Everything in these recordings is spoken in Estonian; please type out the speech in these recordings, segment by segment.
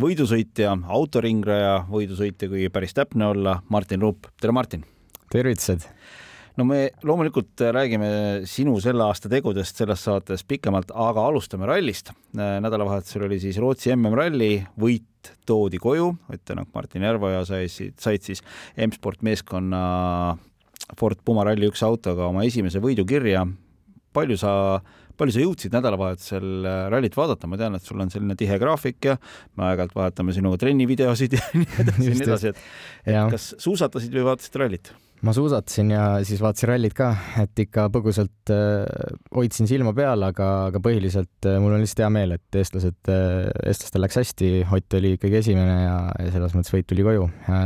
võidusõitja, autoringraja võidusõitja, kui päris täpne olla, Martin Rupp. tere, Martin! tervitused! no me loomulikult räägime sinu selle aasta tegudest selles saates pikemalt, aga alustame rallist. Nädalavahetusel oli siis Rootsi MM-ralli, võit toodi koju, Ott Tänak, Martin Järveoja said, said siis M-sport meeskonna Ford Puma Rally1 autoga oma esimese võidu kirja. palju sa, palju sa jõudsid nädalavahetusel äh, rallit vaadata, ma tean, et sul on selline tihe graafik ja me aeg-ajalt vahetame sinuga trennivideosid ja nii edasi ja nii edasi, et, et kas suusatasid või vaatasid rallit? ma suusatasin ja siis vaatasin rallit ka, et ikka põgusalt äh, hoidsin silma peal, aga, aga põhiliselt äh, mul on lihtsalt hea meel, et eestlased äh,, eestlastel läks hästi, Ott oli ikkagi esimene ja, ja selles mõttes võit tuli koju.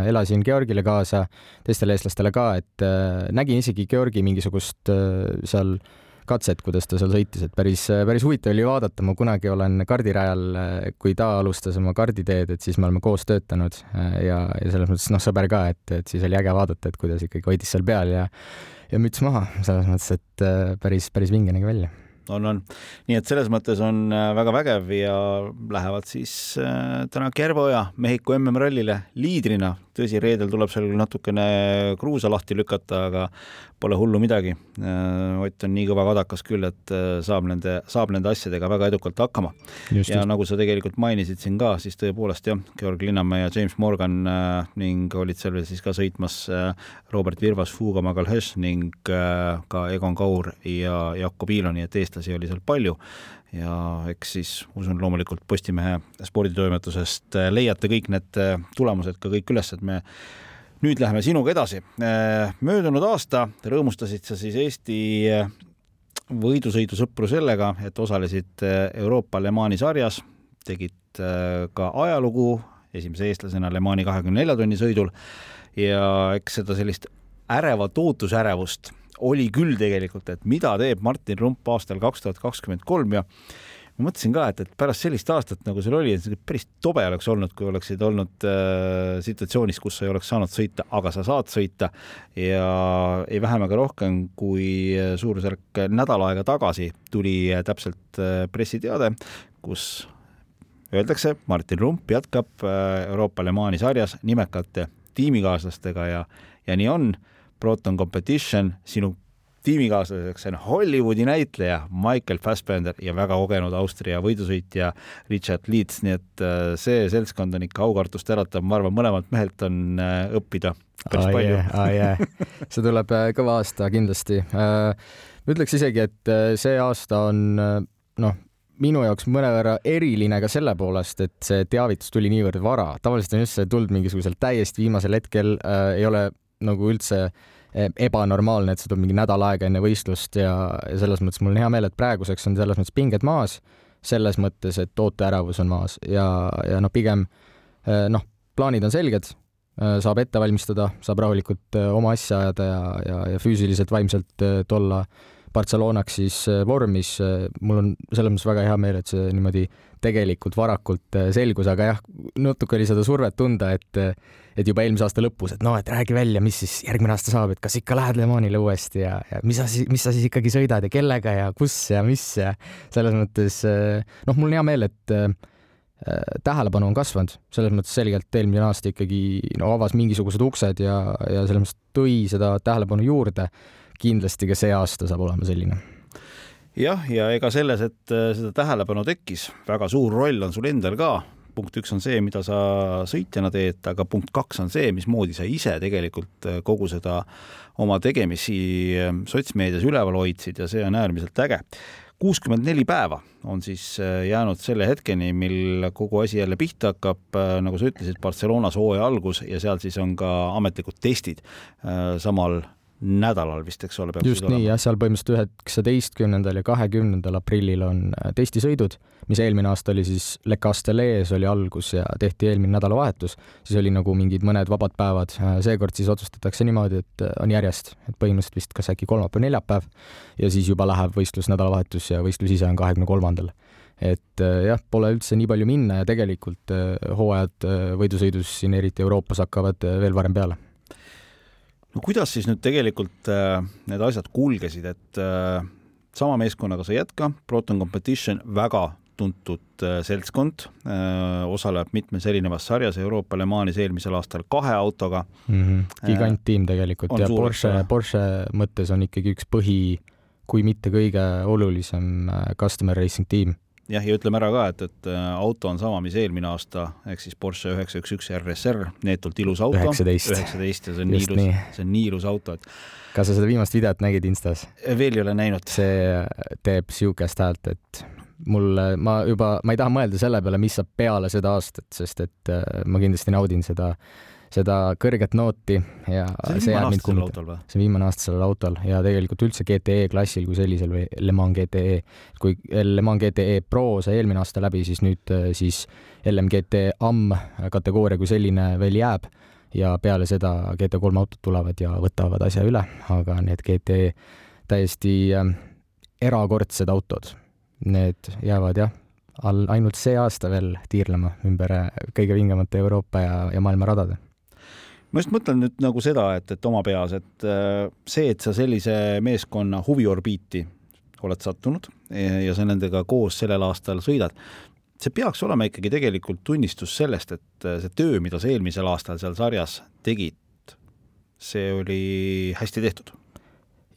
elasin Georgile kaasa, teistele eestlastele ka, et äh, nägin isegi Georgi mingisugust äh, seal äh, katset, kuidas ta seal sõitis, et päris, päris huvitav oli vaadata, ma kunagi olen kardirajal, kui ta alustas oma karditeed, et siis me oleme koos töötanud ja, ja selles mõttes noh, sõber ka, et, et siis oli äge vaadata, et kuidas ikkagi hoidis seal peal ja ja müts maha, selles mõttes, et päris, päris vinge nägi välja on, on. nii et selles mõttes on äh, väga vägev ja lähevad siis äh, täna Kervoja Mehhiko MM-rallile liidrina. tõsi, reedel tuleb seal natukene kruusa lahti lükata, aga pole hullu midagi. Äh, Ott on nii kõva kadakas küll, et saab nende, saab nende asjadega väga edukalt hakkama. ja just. nagu sa tegelikult mainisid siin ka, siis tõepoolest jah, Georg Linnamäe ja James Morgan ning olid seal veel siis ka sõitmas Robert Virvas, Fuga Magalhaes ning ka Egon Kaur ja Jakob Iiloni, et eestlased eestlasi oli seal palju ja eks siis usun loomulikult Postimehe sporditoimetusest äh, leiate kõik need äh, tulemused ka kõik üles, et me nüüd läheme sinuga edasi. Äh, möödunud aasta rõõmustasid sa siis Eesti võidusõidusõpru sellega, et osalesid Euroopa Le Mani sarjas, tegid ka ajalugu esimese eestlasena Le Mani kahekümne nelja tunni sõidul ja eks seda sellist ärevat ootusärevust oli küll tegelikult, et mida teeb Martin Rump aastal kaks tuhat kakskümmend kolm ja ma mõtlesin ka, et, et pärast sellist aastat, nagu sul oli, päris tobe oleks olnud, kui oleksid olnud äh, situatsioonis, kus sa ei oleks saanud sõita, aga sa saad sõita ja ei vähem ega rohkem kui suurusjärk nädal aega tagasi tuli täpselt äh, pressiteade, kus öeldakse, Martin Rump jätkab äh, Euroopa Le Mani sarjas nimekate tiimikaaslastega ja, ja nii on Proton Competition, sinu tiimikaaslaseks on Hollywoodi näitleja Michael Fassbender ja väga kogenud Austria võidusõitja Richard Leeds, nii et äh, see seltskond on ikka aukartust äratav, ma arvan, mõlemalt mehelt on äh, õppida päris oh, palju yeah,. Oh, yeah. see tuleb äh, kõva aasta kindlasti. ma ütleks isegi, et see aasta on noh, minu jaoks mõnevõrra eriline ka selle poolest, et see teavitus tuli niivõrd vara. tavaliselt on just see tulnud mingisugusel täiesti viimasel hetkel äh,, ei ole nagu üldse eh, ebanormaalne, et see tuleb mingi nädal aega enne võistlust ja, ja selles mõttes mul on hea meel, et praeguseks on selles mõttes pinged maas, selles mõttes, et ooteärevus on maas ja, ja noh, pigem eh, noh, plaanid on selged, eh, saab ette valmistada, saab rahulikult oma asja ajada ja, ja, ja füüsiliselt, vaimselt tulla Barcelonaks siis vormis. mul on selles mõttes väga hea meel, et see niimoodi tegelikult varakult selgus, aga jah, natuke oli seda survet tunda, et et juba eelmise aasta lõpus, et noh, et räägi välja, mis siis järgmine aasta saab, et kas ikka lähed Le Manile uuesti ja, ja mis sa siis, mis sa siis ikkagi sõidad ja kellega ja kus ja mis ja selles mõttes noh, mul on hea meel, et äh, tähelepanu on kasvanud, selles mõttes selgelt eelmine aasta ikkagi no avas mingisugused uksed ja, ja selles mõttes tõi seda tähelepanu juurde. Kindlasti ka see aasta saab olema selline jah, ja ega selles, et äh, seda tähelepanu tekkis, väga suur roll on sul endal ka punkt üks on see, mida sa sõitjana teed, aga punkt kaks on see, mismoodi sa ise tegelikult äh, kogu seda oma tegemisi äh, sotsmeedias üleval hoidsid ja see on äärmiselt äge. kuuskümmend neli päeva on siis jäänud selle hetkeni, mil kogu asi jälle pihta hakkab, nagu sa ütlesid, Barcelonas hooaja algus ja seal siis on ka ametlikud testid samal nädalal vist, eks ole. just nii jah, seal põhimõtteliselt üheksateistkümnendal ja kahekümnendal aprillil on äh, testisõidud, mis eelmine aasta oli siis Le Castellees oli algus ja tehti eelmine nädalavahetus, siis oli nagu mingid mõned vabad päevad, äh, seekord siis otsustatakse niimoodi, et äh, on järjest, et põhimõtteliselt vist kas äkki kolmapäev, neljapäev ja siis juba läheb võistlus nädalavahetus ja võistlus ise on kahekümne kolmandal. Et jah, pole üldse nii palju minna ja tegelikult hooajad võidusõidus siin eriti Euroopas hakkavad veel varem peale no kuidas siis nüüd tegelikult äh, need asjad kulgesid, et äh, sama meeskonnaga sa jätka, Proton Competition, väga tuntud äh, seltskond äh,, osaleb mitmes erinevas sarjas, Euroopa Le Manis eelmisel aastal kahe autoga mm. -hmm. giganttiim tegelikult ja Porsche, Porsche mõttes on ikkagi üks põhi, kui mitte kõige olulisem äh, customer racing tiim jah, ja ütleme ära ka, et, et äh, auto on sama, mis eelmine aasta, ehk siis Porsche üheksa üks üks RSR, neetult ilus auto. üheksateist. ja see on nii ilus, see on nii ilus auto, et. kas sa seda viimast videot nägid Instas? veel ei ole näinud. see teeb siukest häält, et mul, ma juba, ma ei taha mõelda selle peale, mis saab peale seda aastat, sest et äh, ma kindlasti naudin seda seda kõrget nooti ja see jääb mind kummitama. see on viimane aasta sellel autol ja tegelikult üldse GTE klassil kui sellisel või Le Mans GTE. kui Le Mans GTE Pro sai eelmine aasta läbi, siis nüüd siis LMGT AM kategooria kui selline veel jääb ja peale seda GT3 autod tulevad ja võtavad asja üle, aga need GTE täiesti äh, erakordsed autod, need jäävad jah, all ainult see aasta veel tiirlema ümber kõige vingemate Euroopa ja, ja maailma radade ma just mõtlen nüüd nagu seda, et, et oma peas, et äh, see, et sa sellise meeskonna huviorbiiti oled sattunud ja sa nendega koos sellel aastal sõidad, see peaks olema ikkagi tegelikult tunnistus sellest, et äh, see töö, mida sa eelmisel aastal seal sarjas tegid, see oli hästi tehtud.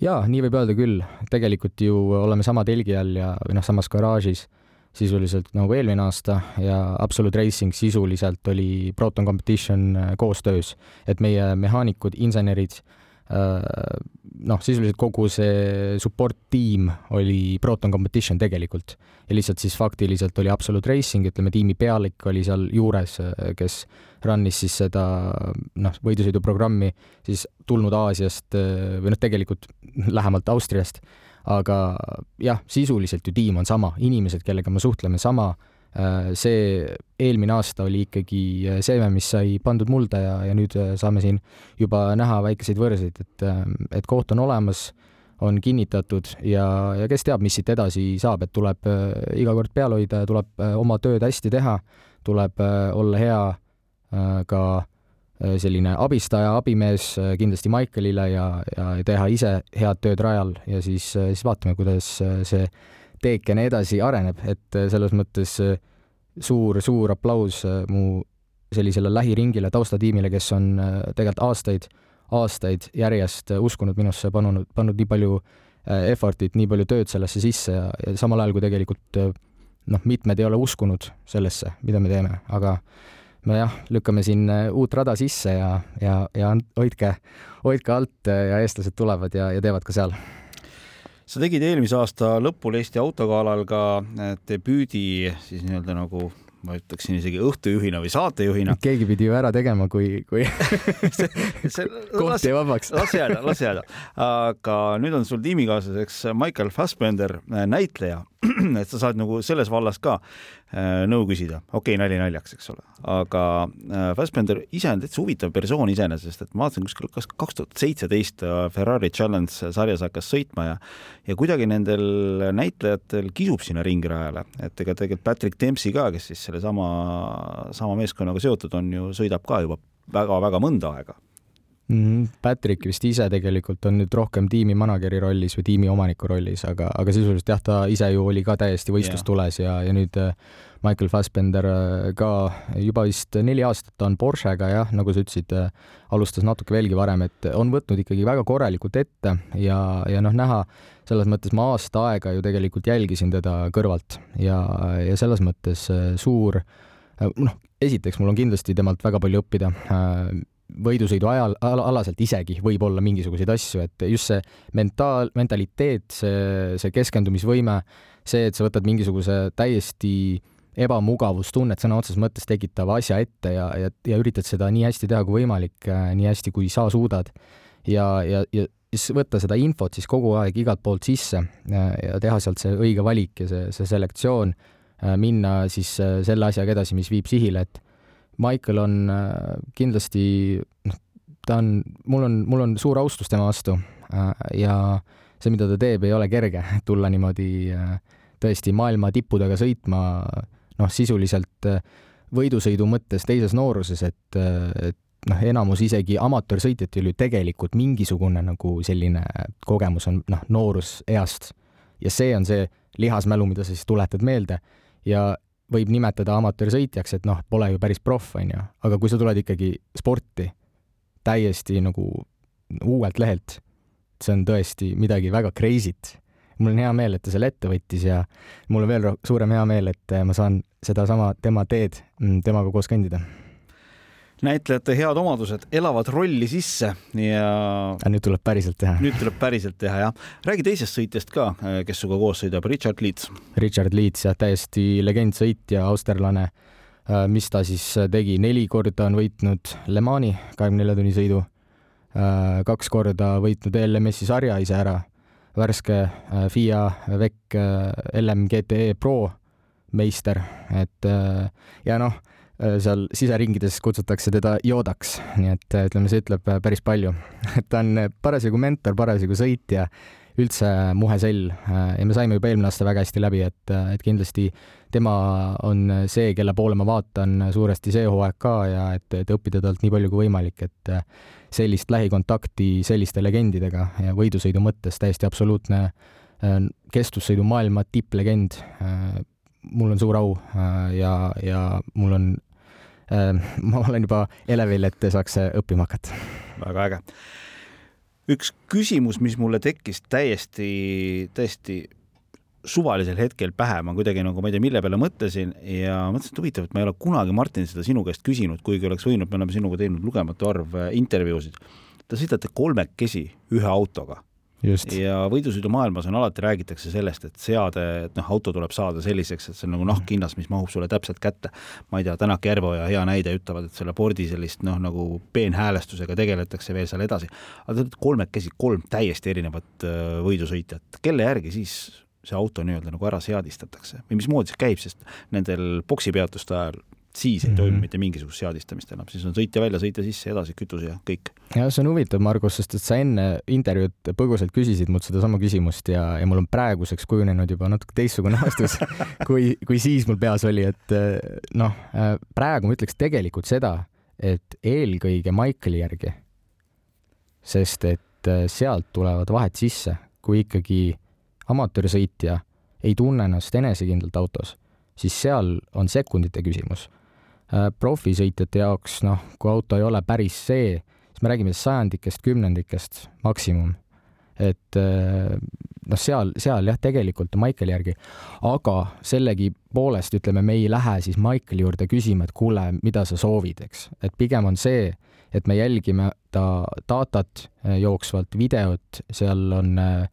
jaa, nii võib öelda küll, tegelikult ju oleme sama telgi all ja, või noh, samas garaažis sisuliselt nagu eelmine aasta ja Absolute Racing sisuliselt oli Proton Competition äh, koostöös, et meie mehaanikud, insenerid, äh, noh, sisuliselt kogu see support tiim oli Proton Competition tegelikult. Ja lihtsalt siis faktiliselt oli Absolute Racing, ütleme tiimi pealik oli seal juures, äh, kes run'is siis seda noh, võidusõiduprogrammi siis tulnud Aasiast või noh, tegelikult lähemalt Austriast aga jah, sisuliselt ju tiim on sama, inimesed, kellega me suhtleme, sama. Äh, see eelmine aasta oli ikkagi äh, seeme, mis sai pandud mulda ja, ja nüüd äh, saame siin juba näha väikeseid võrseid, et, et koht on olemas, on kinnitatud ja, ja kes teab, mis siit edasi saab, et tuleb iga kord peal hoida ja tuleb oma tööd hästi teha, tuleb olla hea ka Äh, selline abistaja, abimees äh, kindlasti Michaelile ja, ja teha ise head tööd rajal ja siis, äh, siis vaatame, kuidas see teekene edasi areneb, et selles mõttes suur, suur aplaus mu sellisele lähiringile, taustatiimile, kes on tegelikult aastaid, aastaid järjest uskunud minusse, pannud, pannud nii palju effort'it, nii palju tööd sellesse sisse ja, ja samal ajal kui tegelikult noh, mitmed ei ole uskunud sellesse, mida me teeme, aga nojah, lükkame siin äh, uut rada sisse ja, ja, ja hoidke, hoidke alt äh, ja eestlased tulevad ja, ja teevad ka seal sa tegid eelmise aasta lõpul Eesti autogalal ka äh, debüüdi siis nii-öelda nagu ma ütleksin isegi õhtujuhina või saatejuhina. keegi pidi ju ära tegema, kui, kui koht jäi vabaks. las jääda, las jääda. aga nüüd on sul tiimikaaslaseks Michael Fassbender, näitleja, et sa saad nagu selles vallas ka äh, nõu küsida. okei okay,, nali naljaks, eks ole, aga äh, Fassbender ise on täitsa huvitav persoon iseenesest, et ma vaatasin kuskil kas kaks tuhat seitseteist Ferrari Challenge sarjas hakkas sõitma ja ja kuidagi nendel näitlejatel kisub sinna ringrajale, et ega tegelikult Patrick Dempsey ka, kes siis sellesama, sama meeskonnaga seotud on ju, sõidab ka juba väga-väga mõnda aega. Patrick vist ise tegelikult on nüüd rohkem tiimi manager'i rollis või tiimi omaniku rollis, aga, aga sisuliselt jah, ta ise ju oli ka täiesti võistlustules ja, ja nüüd äh, Michael Fassbender äh, ka juba vist neli aastat on Porschega jah, nagu sa ütlesid, äh, alustas natuke veelgi varem, et on võtnud ikkagi väga korralikult ette ja, ja noh, näha selles mõttes ma aasta aega ju tegelikult jälgisin teda kõrvalt ja, ja selles mõttes suur noh, esiteks mul on kindlasti temalt väga palju õppida võidusõidu ajal, alaselt isegi võib olla mingisuguseid asju, et just see mentaal, mentaliteet, see, see keskendumisvõime, see, et sa võtad mingisuguse täiesti ebamugavustunnet sõna otseses mõttes tekitava asja ette ja, ja, ja üritad seda nii hästi teha kui võimalik, nii hästi, kui sa suudad. ja, ja, ja siis võtta seda infot siis kogu aeg igalt poolt sisse ja teha sealt see õige valik ja see, see selektsioon, minna siis selle asjaga edasi, mis viib sihile, et Michael on kindlasti, noh, ta on, mul on, mul on suur austus tema vastu ja see, mida ta teeb, ei ole kerge, tulla niimoodi tõesti maailma tippudega sõitma, noh, sisuliselt võidusõidu mõttes teises nooruses, et, et noh, enamus isegi amatöörsõitjatel ju tegelikult mingisugune nagu selline kogemus on noh, nooruseast ja see on see lihasmälu, mida sa siis tuletad meelde. Ja võib nimetada amatöörsõitjaks, et noh, pole ju päris proff, on ju, aga kui sa tuled ikkagi sporti täiesti nagu uuelt lehelt, see on tõesti midagi väga crazy't. mul on hea meel, et ta selle ette võttis ja mul on veel suurem hea meel, et ma saan sedasama tema teed mm, temaga koos kõndida näitlejate head omadused elavad rolli sisse ja. nüüd tuleb päriselt teha. nüüd tuleb päriselt teha, jah. räägi teisest sõitjast ka, kes sinuga koos sõidab, Richard Leeds. Richard Leeds, jah, täiesti legendsõitja, austerlane. Äh, mis ta siis tegi, neli korda on võitnud Le Mani kahekümne nelja tunni sõidu. Äh, kaks korda võitnud LMS-i sarja ise ära. värske äh, FIA VEC LMGTE Pro meister, et ja noh Äh, seal siseringides kutsutakse teda Jodaks, nii et äh, ütleme, see ütleb äh, päris palju. et ta on parasjagu mentor, parasjagu sõitja, üldse muhe sell ja me saime juba eelmine aasta väga hästi läbi, et, et kindlasti tema on see, kelle poole ma vaatan suuresti see hooaeg ka ja et, et õppida talt nii palju kui võimalik, et sellist lähikontakti selliste legendidega ja võidusõidu mõttes täiesti absoluutne kestvussõidu maailma tipplegend. Mul on suur au ja, ja mul on Äh, ma olen juba elevil, et saaks õppima hakata. väga äge. üks küsimus, mis mulle tekkis täiesti, täiesti suvalisel hetkel pähe, ma kuidagi nagu ma ei tea, mille peale mõtlesin ja mõtlesin, et huvitav, et ma ei ole kunagi, Martin, seda sinu käest küsinud, kuigi oleks võinud, me oleme sinuga teinud lugematu arv äh, intervjuusid. Te sõidate kolmekesi ühe autoga Just. ja võidusõidumaailmas on alati räägitakse sellest, et seade, et noh, auto tuleb saada selliseks, et see on nagu nahkhinnas, mis mahub sulle täpselt kätte. ma ei tea, Tänak Järveoja hea näide, ütlevad, et selle pordi sellist noh, nagu peenhäälestusega tegeletakse veel seal edasi. aga te olete kolmekesi kolm täiesti erinevat äh, võidusõitjat, kelle järgi siis see auto nii-öelda nagu ära seadistatakse või mismoodi see käib, sest nendel poksipeatuste ajal siis ei mm -hmm. toimu mitte mingisugust seadistamist enam, siis on sõitja välja, sõitja sisse, edasi kütus ja kõik. ja see on huvitav, Margus, sest et sa enne intervjuud põgusalt küsisid mult sedasama küsimust ja, ja mul on praeguseks kujunenud juba natuke teistsugune vastus kui, kui siis mul peas oli, et noh, praegu ma ütleks tegelikult seda, et eelkõige Michaeli järgi, sest et sealt tulevad vahed sisse, kui ikkagi amatöörsõitja ei tunne ennast enesekindlalt autos, siis seal on sekundite küsimus profisõitjate jaoks, noh, kui auto ei ole päris see, siis me räägime sajandikest, kümnendikest maksimum. et äh, noh, seal, seal jah, tegelikult Michaeli järgi, aga sellegipoolest ütleme, me ei lähe siis Michaeli juurde küsima, et kuule, mida sa soovid, eks, et pigem on see, et me jälgime ta datat äh, jooksvalt, videot, seal on äh,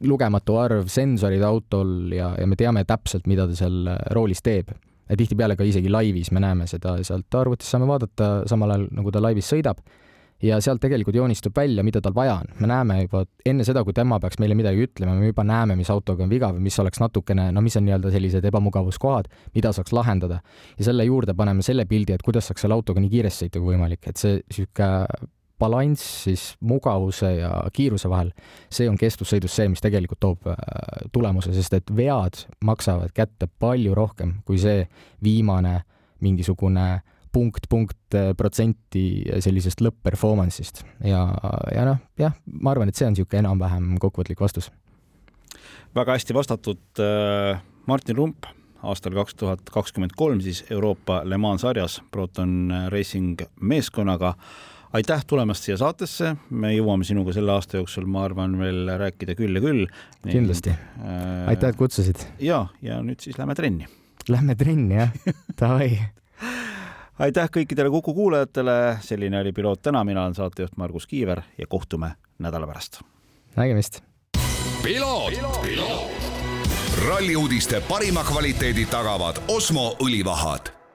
lugematu arv sensorid autol ja, ja me teame täpselt, mida ta seal roolis teeb ja tihtipeale ka isegi laivis me näeme seda, sealt arvutist saame vaadata samal ajal, nagu ta laivis sõidab, ja sealt tegelikult joonistub välja, mida tal vaja on. me näeme juba enne seda, kui tema peaks meile midagi ütlema, me juba näeme, mis autoga on viga või mis oleks natukene, no mis on nii-öelda sellised ebamugavuskohad, mida saaks lahendada. ja selle juurde paneme selle pildi, et kuidas saaks selle autoga nii kiiresti sõita kui võimalik, et see niisugune balanss siis mugavuse ja kiiruse vahel, see on kestvussõidus see, mis tegelikult toob äh, tulemuse, sest et vead maksavad kätte palju rohkem kui see viimane mingisugune punkt, punkt äh, protsenti sellisest lõpp-performance'ist. Ja, ja noh, jah, ma arvan, et see on niisugune enam-vähem kokkuvõtlik vastus. väga hästi vastatud äh, Martin Rump. Aastal kaks tuhat kakskümmend kolm siis Euroopa Le Mans sarjas Proton Racing meeskonnaga aitäh tulemast siia saatesse, me jõuame sinuga selle aasta jooksul, ma arvan, veel rääkida küll ja küll. kindlasti äh,. aitäh, et kutsusid. ja, ja nüüd siis lähme trenni. Lähme trenni, jah, davai aitäh kõikidele Kuku kuulajatele, selline oli Piloot täna, mina olen saatejuht Margus Kiiver ja kohtume nädala pärast. nägemist. ralli uudiste parima kvaliteedi tagavad Osmo õlivahad